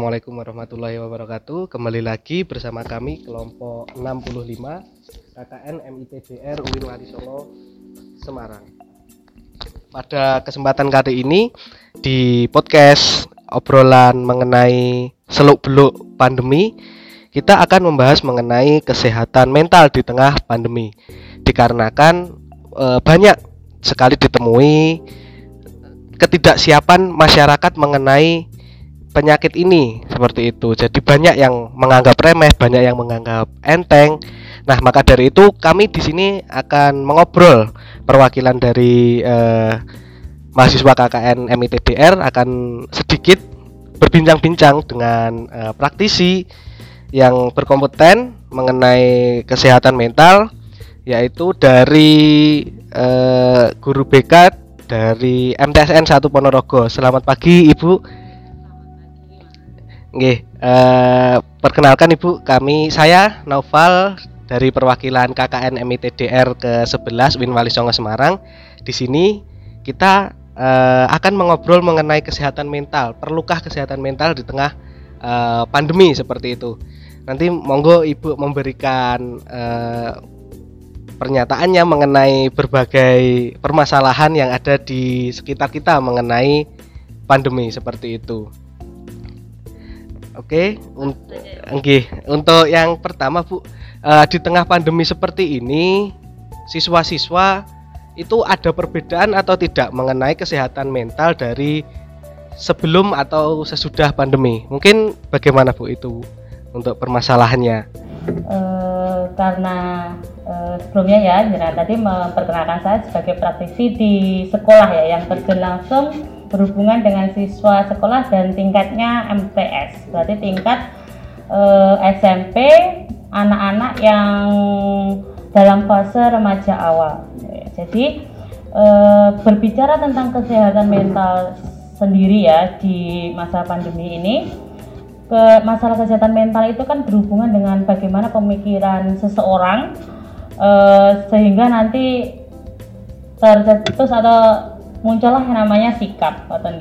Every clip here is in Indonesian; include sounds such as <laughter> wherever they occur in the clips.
Assalamualaikum warahmatullahi wabarakatuh. Kembali lagi bersama kami kelompok 65 KKN MITBR UIN Warisolo Semarang. Pada kesempatan kali ini di podcast obrolan mengenai seluk-beluk pandemi kita akan membahas mengenai kesehatan mental di tengah pandemi. Dikarenakan e, banyak sekali ditemui ketidaksiapan masyarakat mengenai penyakit ini seperti itu. Jadi banyak yang menganggap remeh, banyak yang menganggap enteng. Nah, maka dari itu kami di sini akan mengobrol perwakilan dari eh, mahasiswa KKN MITBR akan sedikit berbincang-bincang dengan eh, praktisi yang berkompeten mengenai kesehatan mental yaitu dari eh, guru BK dari MTSN 1 Ponorogo. Selamat pagi Ibu. Nggih, eh, perkenalkan Ibu, kami saya Naufal dari perwakilan KKN MITDR ke-11 Win Wali Songo Semarang. Di sini kita eh, akan mengobrol mengenai kesehatan mental. Perlukah kesehatan mental di tengah eh, pandemi seperti itu? Nanti monggo Ibu memberikan eh, pernyataannya mengenai berbagai permasalahan yang ada di sekitar kita mengenai pandemi seperti itu. Oke, okay. untuk yang pertama Bu, uh, di tengah pandemi seperti ini, siswa-siswa itu ada perbedaan atau tidak mengenai kesehatan mental dari sebelum atau sesudah pandemi? Mungkin bagaimana Bu itu untuk permasalahannya? Uh, karena uh, sebelumnya ya, Jera tadi memperkenalkan saya sebagai praktisi di sekolah ya yang terjun langsung berhubungan dengan siswa sekolah dan tingkatnya MTS berarti tingkat eh, SMP anak-anak yang dalam fase remaja awal. Jadi eh, berbicara tentang kesehatan mental sendiri ya di masa pandemi ini ke masalah kesehatan mental itu kan berhubungan dengan bagaimana pemikiran seseorang eh, sehingga nanti tercetus atau muncullah yang namanya sikap ngoten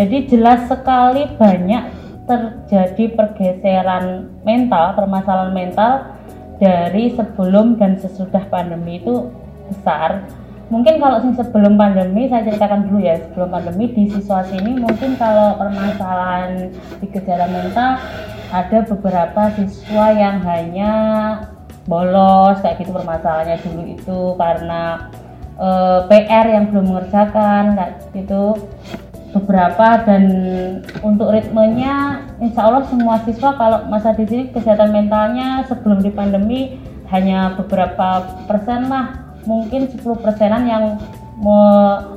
Jadi jelas sekali banyak terjadi pergeseran mental, permasalahan mental dari sebelum dan sesudah pandemi itu besar. Mungkin kalau sebelum pandemi saya ceritakan dulu ya sebelum pandemi di situasi ini mungkin kalau permasalahan di gejala mental ada beberapa siswa yang hanya bolos kayak gitu permasalahannya dulu itu karena uh, eh, PR yang belum mengerjakan kayak gitu. Beberapa dan untuk ritmenya insya Allah semua siswa kalau masa di sini kesehatan mentalnya sebelum di pandemi hanya beberapa persen lah. Mungkin 10 persenan yang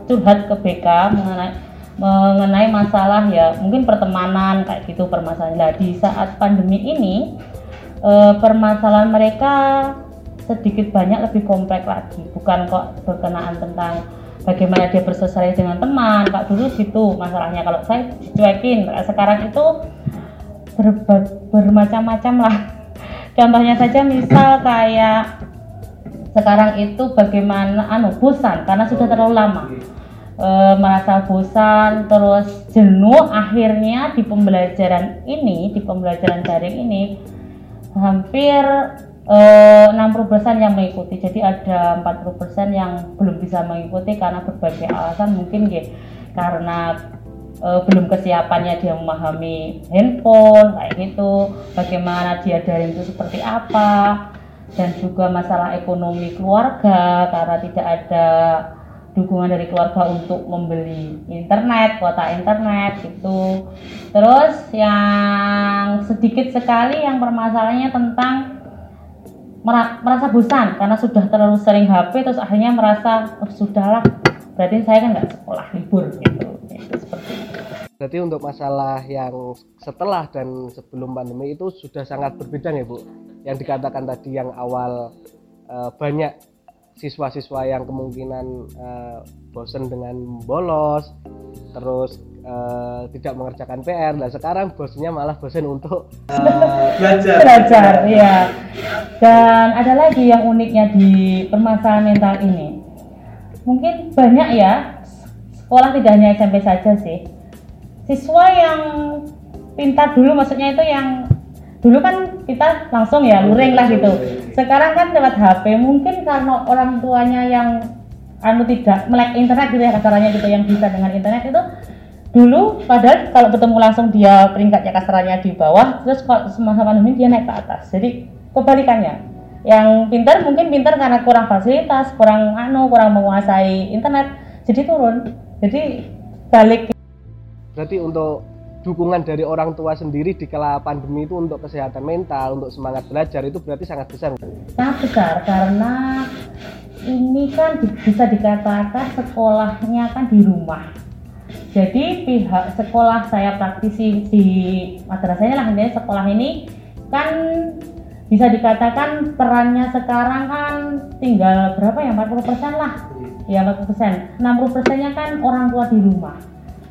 curhat ke BK mengenai mengenai masalah ya mungkin pertemanan kayak gitu permasalahan. Lah di saat pandemi ini eh, permasalahan mereka sedikit banyak lebih kompleks lagi. Bukan kok berkenaan tentang bagaimana dia bersosialisasi dengan teman kak dulu gitu masalahnya. Kalau saya cuekin sekarang itu ber, ber, bermacam-macam lah. <laughs> Contohnya saja misal kayak sekarang itu bagaimana anu bosan karena sudah terlalu lama e, merasa bosan terus jenuh akhirnya di pembelajaran ini di pembelajaran daring ini hampir enam puluh persen yang mengikuti. Jadi ada 40% yang belum bisa mengikuti karena berbagai alasan. Mungkin ya karena e, belum kesiapannya dia memahami handphone kayak gitu. Bagaimana dia daring itu seperti apa. Dan juga masalah ekonomi keluarga karena tidak ada dukungan dari keluarga untuk membeli internet, kuota internet gitu. Terus yang sedikit sekali yang permasalahannya tentang merasa bosan karena sudah terlalu sering HP terus akhirnya merasa oh, sudahlah berarti saya kan nggak sekolah libur gitu itu seperti itu. Berarti untuk masalah yang setelah dan sebelum pandemi itu sudah sangat berbeda ya Bu. Yang dikatakan tadi yang awal uh, banyak siswa-siswa yang kemungkinan uh, bosan dengan bolos, terus uh, tidak mengerjakan PR dan sekarang bosnya malah bosan untuk uh, belajar. Belajar ya dan ada lagi yang uniknya di permasalahan mental ini. Mungkin banyak ya sekolah tidak hanya SMP saja sih. Siswa yang pintar dulu maksudnya itu yang dulu kan kita langsung ya luring lah gitu. Sekarang kan lewat HP mungkin karena orang tuanya yang anu tidak melek internet gitu ya kasarannya gitu yang bisa dengan internet itu dulu padahal kalau ketemu langsung dia peringkatnya kasarannya di bawah terus kalau semasa pandemi dia naik ke atas jadi kebalikannya yang pintar mungkin pintar karena kurang fasilitas kurang anu kurang menguasai internet jadi turun jadi balik berarti untuk dukungan dari orang tua sendiri di kala pandemi itu untuk kesehatan mental, untuk semangat belajar itu berarti sangat besar. Sangat besar karena ini kan bisa dikatakan sekolahnya kan di rumah. Jadi pihak sekolah saya praktisi di madrasahnya lah intinya sekolah ini kan bisa dikatakan perannya sekarang kan tinggal berapa ya? 40 persen lah. Ya 40 persen. 60 persennya kan orang tua di rumah.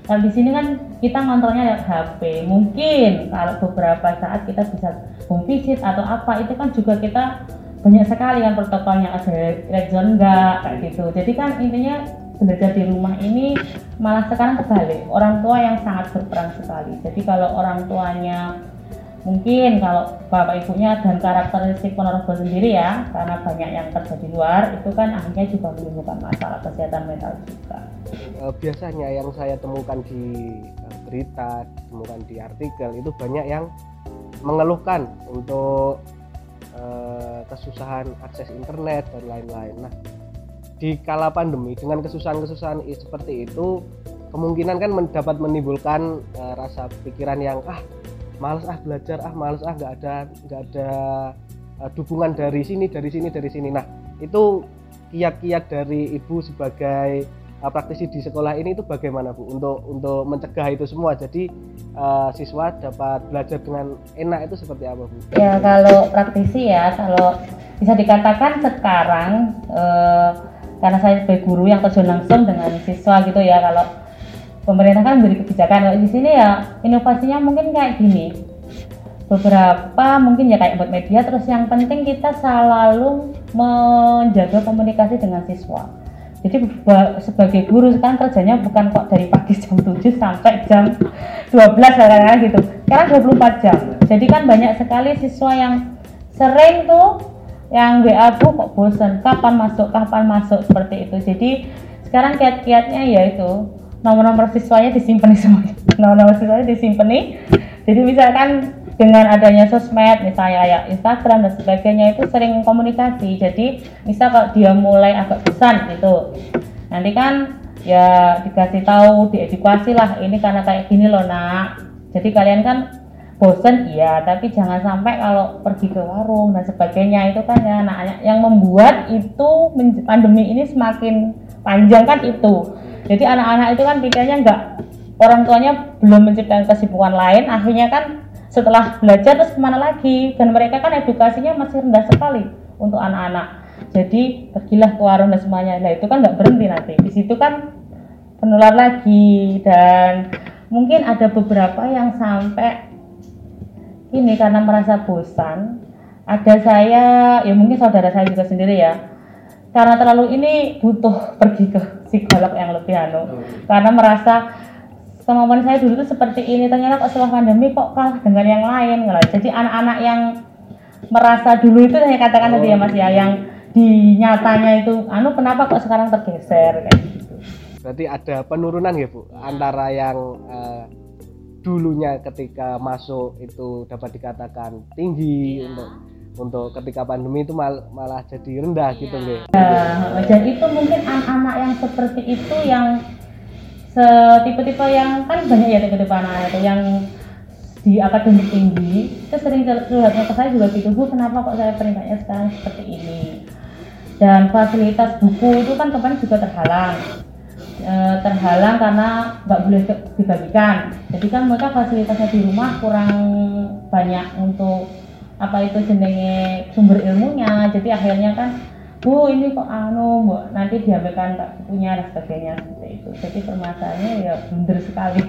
Kalau di sini kan kita ngontrolnya lewat HP. Mungkin kalau beberapa saat kita bisa home visit atau apa itu kan juga kita banyak sekali kan protokolnya. Ada red zone enggak kayak gitu. Jadi kan intinya belajar di rumah ini malah sekarang kebalik. Orang tua yang sangat berperan sekali. Jadi kalau orang tuanya mungkin kalau bapak ibunya dan karakteristik ponorogo sendiri ya karena banyak yang kerja di luar itu kan akhirnya juga menimbulkan masalah kesehatan mental juga e, biasanya yang saya temukan di e, berita temukan di artikel itu banyak yang mengeluhkan untuk e, kesusahan akses internet dan lain-lain nah di kala pandemi dengan kesusahan-kesusahan seperti itu kemungkinan kan dapat menimbulkan e, rasa pikiran yang ah males ah belajar ah males ah nggak ada nggak ada uh, dukungan dari sini dari sini dari sini. Nah itu kiat-kiat dari ibu sebagai uh, praktisi di sekolah ini itu bagaimana bu? Untuk untuk mencegah itu semua. Jadi uh, siswa dapat belajar dengan enak itu seperti apa bu? Ya kalau praktisi ya kalau bisa dikatakan sekarang uh, karena saya sebagai guru yang terjun langsung dengan siswa gitu ya kalau pemerintah kan memberi kebijakan. Di sini ya inovasinya mungkin kayak gini. Beberapa mungkin ya kayak buat media. Terus yang penting kita selalu menjaga komunikasi dengan siswa. Jadi sebagai guru sekarang kerjanya bukan kok dari pagi <laughs> jam 7 sampai jam 12 kadang-kadang gitu. Sekarang 24 jam. Jadi kan banyak sekali siswa yang sering tuh yang WA bu kok bosan kapan masuk kapan masuk seperti itu. Jadi sekarang kiat-kiatnya ya itu nomor-nomor siswanya disimpan semuanya <laughs> nomor-nomor siswanya disimpan nih. Jadi misalkan dengan adanya sosmed misalnya ya Instagram dan sebagainya itu sering komunikasi. Jadi misal kalau dia mulai agak bosan gitu. Nanti kan ya dikasih tahu diedukasi lah. Ini karena kayak gini loh nak. Jadi kalian kan bosan iya tapi jangan sampai kalau pergi ke warung dan sebagainya itu kan ya nah yang membuat itu pandemi ini semakin panjang kan itu. Jadi anak-anak itu kan pikirnya enggak orang tuanya belum menciptakan kesibukan lain akhirnya kan setelah belajar terus ke mana lagi? Dan mereka kan edukasinya masih rendah sekali untuk anak-anak. Jadi pergilah ke warung dan semuanya. Nah itu kan nggak berhenti nanti. Di situ kan penular lagi dan mungkin ada beberapa yang sampai ini karena merasa bosan ada saya ya mungkin saudara saya juga sendiri ya karena terlalu ini butuh pergi ke psikolog yang lebih anu. Hmm. karena merasa kemampuan saya dulu itu seperti ini ternyata kok setelah pandemi kok kalah dengan yang lain jadi anak-anak yang merasa dulu itu saya katakan oh. tadi ya mas ya yang di nyatanya itu anu kenapa kok sekarang tergeser? Kayak gitu. Berarti ada penurunan ya bu antara yang uh, dulunya ketika masuk itu dapat dikatakan tinggi ya. untuk untuk ketika pandemi itu mal, malah jadi rendah iya. gitu nggih. Ya, dan itu mungkin anak-anak yang seperti itu yang tipe-tipe yang kan banyak ya tipe-tipe anak itu yang di akademik tinggi itu sering curhatnya ke saya juga gitu bu kenapa kok saya peringkatnya sekarang seperti ini dan fasilitas buku itu kan kemarin juga terhalang e, terhalang karena nggak boleh dibagikan. Jadi kan mereka fasilitasnya di rumah kurang banyak untuk apa itu jenenge sumber ilmunya. Jadi akhirnya kan bu ini kok anu bu nanti diambilkan tak punya dan sebagainya seperti itu. Jadi permasalahannya ya blunder sekali.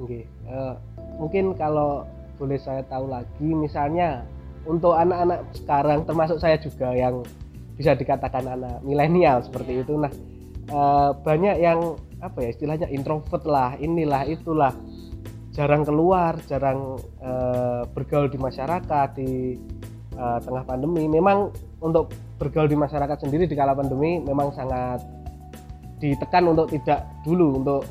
Okay. uh, eh, mungkin kalau boleh saya tahu lagi misalnya untuk anak-anak sekarang termasuk saya juga yang bisa dikatakan anak milenial seperti itu. Nah uh, banyak yang apa ya istilahnya introvert lah inilah itulah jarang keluar, jarang uh, bergaul di masyarakat di uh, tengah pandemi. Memang untuk bergaul di masyarakat sendiri di kala pandemi memang sangat ditekan untuk tidak dulu untuk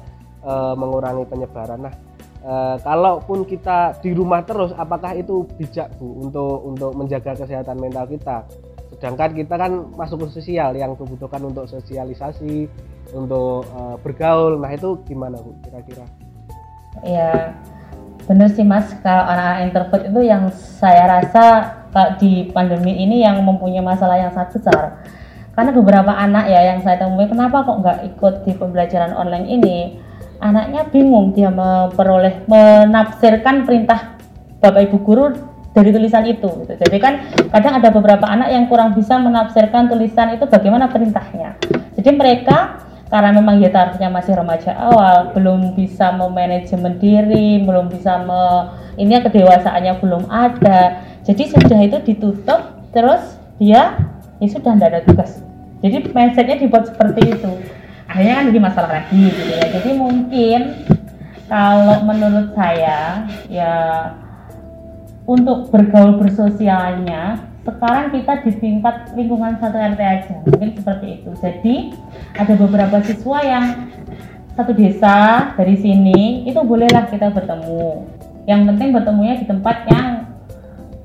uh, mengurangi penyebaran. Nah, uh, kalaupun kita di rumah terus, apakah itu bijak bu untuk untuk menjaga kesehatan mental kita? Sedangkan kita kan masuk ke sosial yang dibutuhkan untuk sosialisasi, untuk uh, bergaul. Nah itu gimana bu kira-kira? Ya benar sih mas. Kalau anak-anak introvert itu yang saya rasa di pandemi ini yang mempunyai masalah yang sangat besar karena beberapa anak ya yang saya temui kenapa kok nggak ikut di pembelajaran online ini anaknya bingung dia memperoleh menafsirkan perintah bapak ibu guru dari tulisan itu gitu. jadi kan kadang ada beberapa anak yang kurang bisa menafsirkan tulisan itu bagaimana perintahnya. Jadi mereka karena memang ya masih remaja awal belum bisa memanajemen diri belum bisa me ini kedewasaannya belum ada. Jadi sudah itu ditutup terus dia ya sudah tidak ada tugas. Jadi mindsetnya dibuat seperti itu. Akhirnya kan jadi masalah lagi gitu ya. Jadi mungkin kalau menurut saya ya untuk bergaul bersosialnya sekarang kita di tingkat lingkungan satu RT aja mungkin seperti itu. Jadi ada beberapa siswa yang satu desa dari sini itu bolehlah kita bertemu. Yang penting bertemunya di tempat yang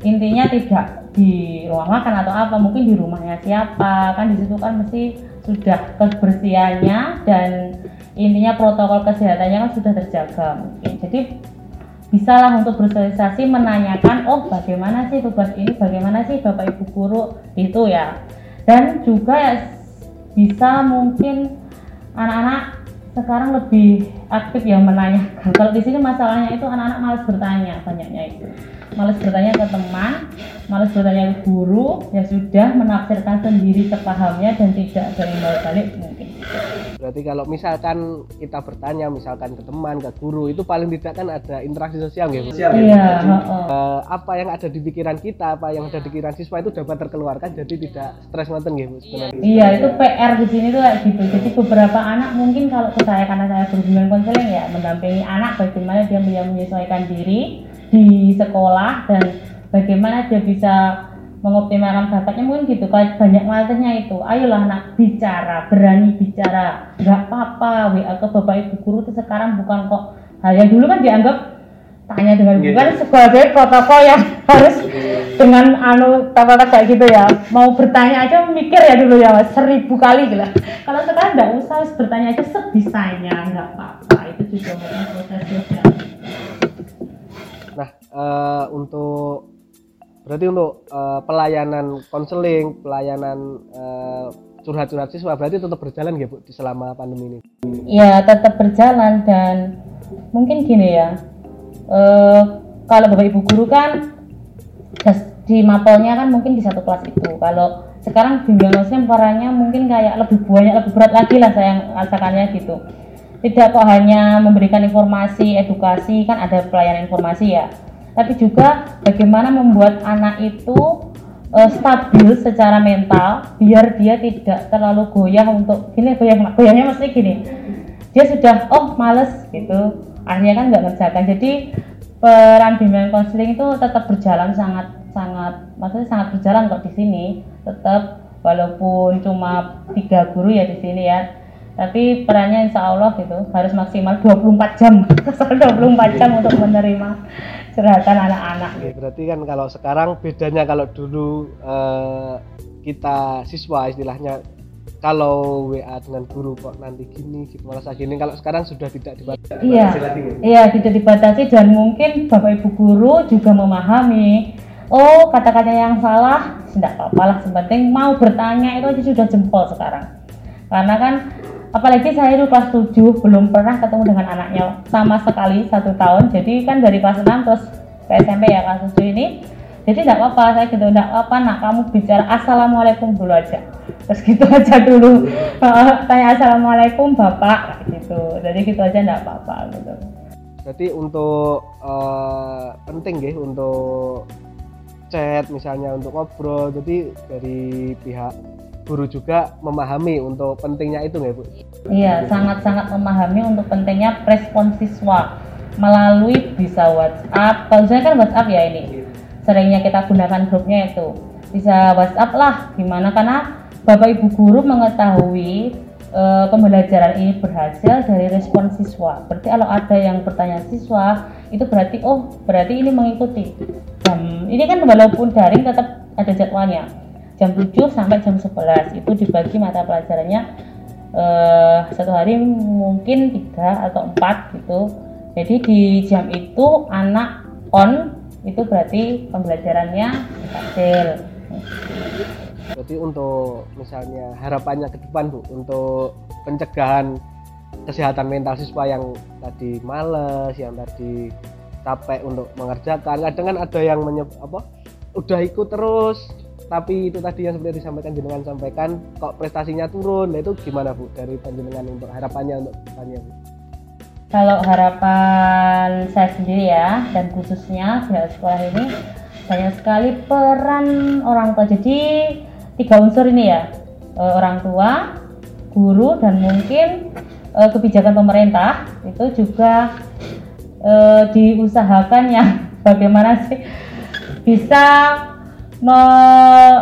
intinya tidak di ruang makan atau apa mungkin di rumahnya siapa kan di situ kan mesti sudah kebersihannya dan intinya protokol kesehatannya kan sudah terjaga mungkin. Jadi bisalah untuk bersosialisasi menanyakan oh bagaimana sih tugas ini? Bagaimana sih bapak ibu guru? Itu ya. Dan juga ya bisa mungkin anak-anak sekarang lebih aktif ya menanyakan. Kalau di sini masalahnya itu anak-anak malas bertanya banyaknya itu malas bertanya ke teman, malas bertanya ke guru, ya sudah menafsirkan sendiri sepahamnya dan tidak berimbal balik mungkin. Berarti kalau misalkan kita bertanya misalkan ke teman, ke guru, itu paling tidak kan ada interaksi sosial gitu. Iya, uh, apa yang ada di pikiran kita, apa yang ada di pikiran siswa itu dapat terkeluarkan jadi tidak stres ngoten gitu sebenarnya. Iya, itu PR di sini tuh kayak gitu. Jadi beberapa anak mungkin kalau saya karena saya berhubungan konseling ya mendampingi anak bagaimana dia menyesuaikan diri di sekolah dan bagaimana dia bisa mengoptimalkan bakatnya mungkin gitu kan banyak malasnya itu. Ayolah anak bicara berani bicara. Nggak apa-apa WA ke bapak ibu guru itu sekarang bukan kok. Hal yang dulu kan dianggap tanya dengan yeah. bukan sebagai protokol yang <laughs> harus dengan anu tata kayak gitu ya. Mau bertanya aja mikir ya dulu ya mas. Seribu kali gitu kalau sekarang nggak usah bertanya aja sebisanya. Nggak apa-apa itu juga proses sosial. Nah, uh, untuk berarti untuk uh, pelayanan konseling, pelayanan uh, curhat-curhat siswa berarti tetap berjalan ya Bu selama pandemi ini? Ya, tetap berjalan dan mungkin gini ya. Uh, kalau Bapak Ibu guru kan di mapolnya kan mungkin di satu kelas itu. Kalau sekarang bimbingan parahnya mungkin kayak lebih banyak lebih berat lagi lah saya rasakannya gitu tidak kok hanya memberikan informasi edukasi kan ada pelayanan informasi ya tapi juga bagaimana membuat anak itu uh, stabil secara mental biar dia tidak terlalu goyah untuk gini goyah goyahnya mesti gini. Dia sudah oh males gitu. Akhirnya kan nggak ngerjakan jadi peran bimbingan konseling itu tetap berjalan sangat sangat maksudnya sangat berjalan kok di sini. Tetap walaupun cuma tiga guru ya di sini ya. Tapi perannya insya Allah gitu harus maksimal 24 jam. <laughs> 24 jam untuk menerima curhatan anak-anak berarti kan kalau sekarang bedanya kalau dulu uh, kita siswa istilahnya kalau WA dengan guru kok nanti gini gitu malah gini. Kalau sekarang sudah tidak dibatasi. Iya iya tidak dibatasi dan mungkin bapak ibu guru juga memahami oh kata-kata yang salah tidak apa-apa lah sepenting mau bertanya itu aja sudah jempol sekarang. Karena kan apalagi saya itu kelas 7 belum pernah ketemu dengan anaknya. Sama sekali satu tahun. Jadi kan dari kelas 6 terus ke SMP ya kelas 7 ini. Jadi tidak apa-apa saya gitu tidak apa nak kamu bicara assalamualaikum dulu aja. Terus <laughs> gitu aja dulu. Tanya assalamualaikum bapak gitu. Jadi gitu aja tidak apa-apa gitu. Berarti untuk uh, penting ya untuk chat misalnya untuk ngobrol. Jadi dari pihak guru juga memahami untuk pentingnya itu nggak Bu? Iya, sangat-sangat memahami untuk pentingnya respon siswa. melalui bisa WhatsApp. Kalau saya kan WhatsApp ya ini. Seringnya kita gunakan grupnya itu. Bisa WhatsApp lah gimana karena Bapak Ibu guru mengetahui e, pembelajaran ini berhasil dari respon siswa. Berarti kalau ada yang bertanya siswa, itu berarti oh, berarti ini mengikuti. Jam ini kan walaupun daring tetap ada jadwalnya. Jam 7 sampai jam 11 itu dibagi mata pelajarannya eh, satu hari mungkin tiga atau empat gitu. Jadi di jam itu anak on itu berarti pembelajarannya hasil Jadi untuk misalnya harapannya ke depan Bu untuk pencegahan kesehatan mental siswa yang tadi males, yang tadi capek untuk mengerjakan. Kadang kan ada yang menyeb, apa udah ikut terus tapi itu tadi yang seperti disampaikan jenengan sampaikan kok prestasinya turun? Nah itu gimana bu dari panjenengan untuk harapannya untuk depannya bu? Kalau harapan saya sendiri ya dan khususnya pihak sekolah ini banyak sekali peran orang tua. Jadi tiga unsur ini ya. E, orang tua guru dan mungkin e, kebijakan pemerintah. Itu juga e, diusahakan yang <laughs> bagaimana sih bisa me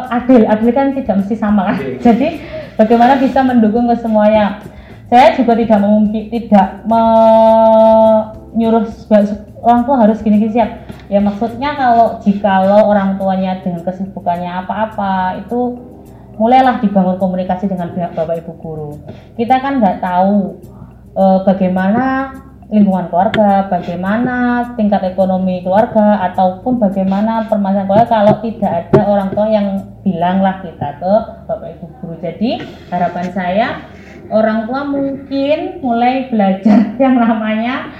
adil. Adil kan tidak mesti sama kan? Jadi bagaimana bisa mendukung ke semuanya saya juga tidak mungkin tidak menyuruh orang tua harus gini gini siap. Ya maksudnya kalau jikalau orang tuanya dengan kesibukannya apa-apa itu mulailah dibangun komunikasi dengan pihak bapak ibu guru. Kita kan nggak tahu e, bagaimana lingkungan keluarga, bagaimana tingkat ekonomi keluarga, ataupun bagaimana permasalahan keluarga kalau tidak ada orang tua yang bilanglah kita ke bapak ibu guru. Jadi harapan saya orang tua mungkin mulai belajar <laughs> yang namanya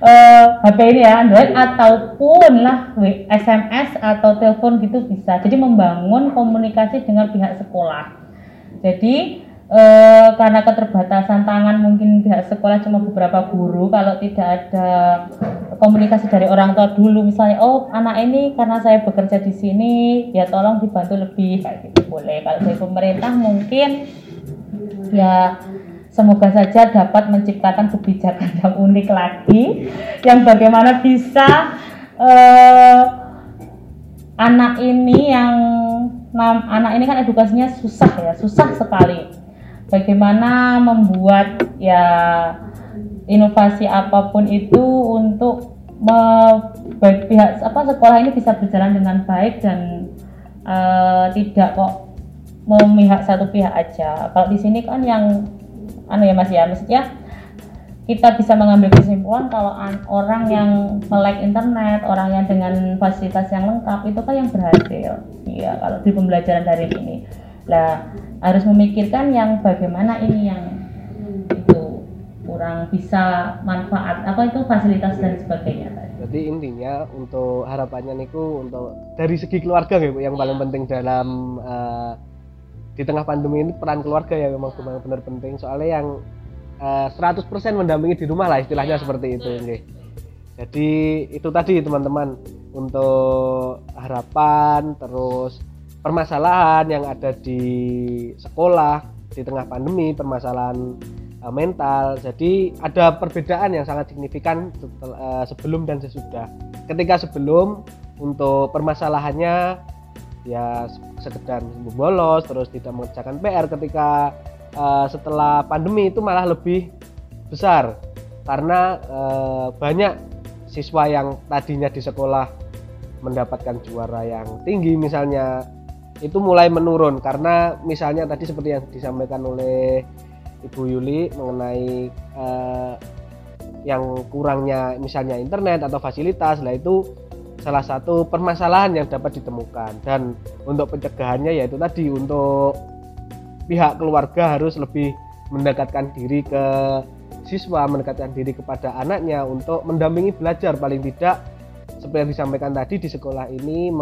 uh, eh, HP ini ya Android ataupun lah SMS atau telepon gitu bisa. Jadi membangun komunikasi dengan pihak sekolah. Jadi e, karena keterbatasan tangan mungkin pihak sekolah cuma beberapa guru. Kalau tidak ada komunikasi dari orang tua dulu misalnya oh anak ini karena saya bekerja di sini ya tolong dibantu lebih kayak gitu. Boleh. Kalau dari pemerintah mungkin ya semoga saja dapat menciptakan kebijakan yang unik lagi yang bagaimana bisa uh, anak ini yang anak ini kan edukasinya susah ya susah sekali bagaimana membuat ya inovasi apa pun itu untuk me, baik pihak apa sekolah ini bisa berjalan dengan baik dan uh, tidak kok memihak satu pihak aja. Kalau di sini kan yang anu ya Mas ya, maksudnya kita bisa mengambil kesimpulan kalau orang yang melek internet, orang yang dengan fasilitas yang lengkap itu kan yang berhasil. Iya, kalau di pembelajaran dari ini. Lah, harus memikirkan yang bagaimana ini yang itu kurang bisa manfaat apa itu fasilitas dan sebagainya jadi intinya untuk harapannya niku untuk dari segi keluarga ya Bu yang paling penting dalam uh, di tengah pandemi ini peran keluarga ya memang benar-benar penting. Soalnya yang uh, eh, 100% mendampingi di rumah lah istilahnya seperti itu okay. jadi itu tadi teman-teman untuk harapan terus permasalahan yang ada di sekolah di tengah pandemi, permasalahan uh, mental. Jadi ada perbedaan yang sangat signifikan uh, sebelum dan sesudah. Ketika sebelum untuk permasalahannya ya sekedar bolos terus tidak mengerjakan PR ketika uh, setelah pandemi itu malah lebih besar karena uh, banyak siswa yang tadinya di sekolah mendapatkan juara yang tinggi misalnya itu mulai menurun. Karena misalnya tadi seperti yang disampaikan oleh Ibu Yuli mengenai uh, yang kurangnya misalnya internet atau fasilitas lah itu salah satu permasalahan yang dapat ditemukan. Dan untuk pencegahannya yaitu tadi untuk pihak keluarga harus lebih mendekatkan diri ke siswa mendekatkan diri kepada anaknya untuk mendampingi belajar. Paling tidak seperti yang disampaikan tadi di sekolah ini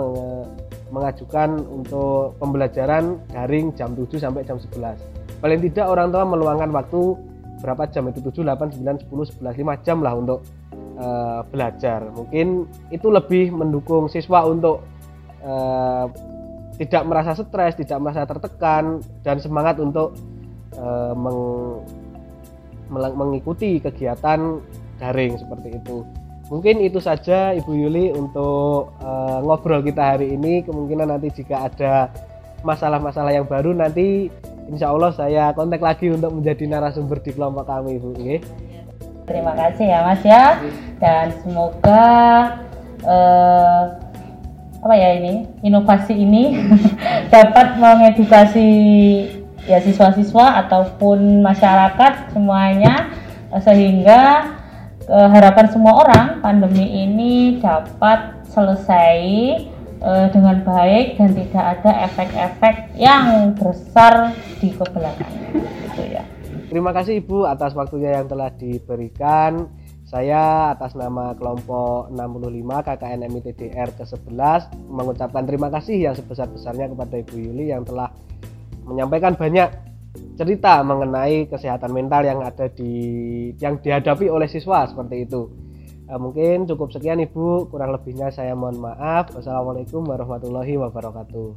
mengajukan untuk pembelajaran daring jam 7 sampai jam 11 paling tidak orang tua meluangkan waktu berapa jam itu? 7, 8, 9, 10, 11, 5 jam lah untuk uh, belajar. Mungkin itu lebih mendukung siswa untuk uh, tidak merasa stres, tidak merasa tertekan dan semangat untuk uh, meng, mengikuti kegiatan daring seperti itu Mungkin itu saja Ibu Yuli untuk uh, ngobrol kita hari ini. Kemungkinan nanti jika ada masalah-masalah yang baru nanti insya Allah saya kontak lagi untuk menjadi narasumber di kelompok kami Ibu. Okay? Terima kasih ya Mas ya dan semoga uh, apa ya ini inovasi ini <laughs> dapat mengedukasi ya siswa-siswa ataupun masyarakat semuanya sehingga uh, harapan semua orang pandemi ini dapat selesai uh, dengan baik dan tidak ada efek-efek yang besar di ke belakangnya gitu ya. Terima kasih Ibu atas waktunya yang telah diberikan. Saya atas nama kelompok 65 KKN MITDR ke-11 mengucapkan terima kasih yang sebesar-besarnya kepada Ibu Yuli yang telah menyampaikan banyak cerita mengenai kesehatan mental yang ada di yang dihadapi oleh siswa seperti itu. Uh, mungkin cukup sekian Ibu, kurang lebihnya saya mohon maaf. Wassalamualaikum warahmatullahi wabarakatuh.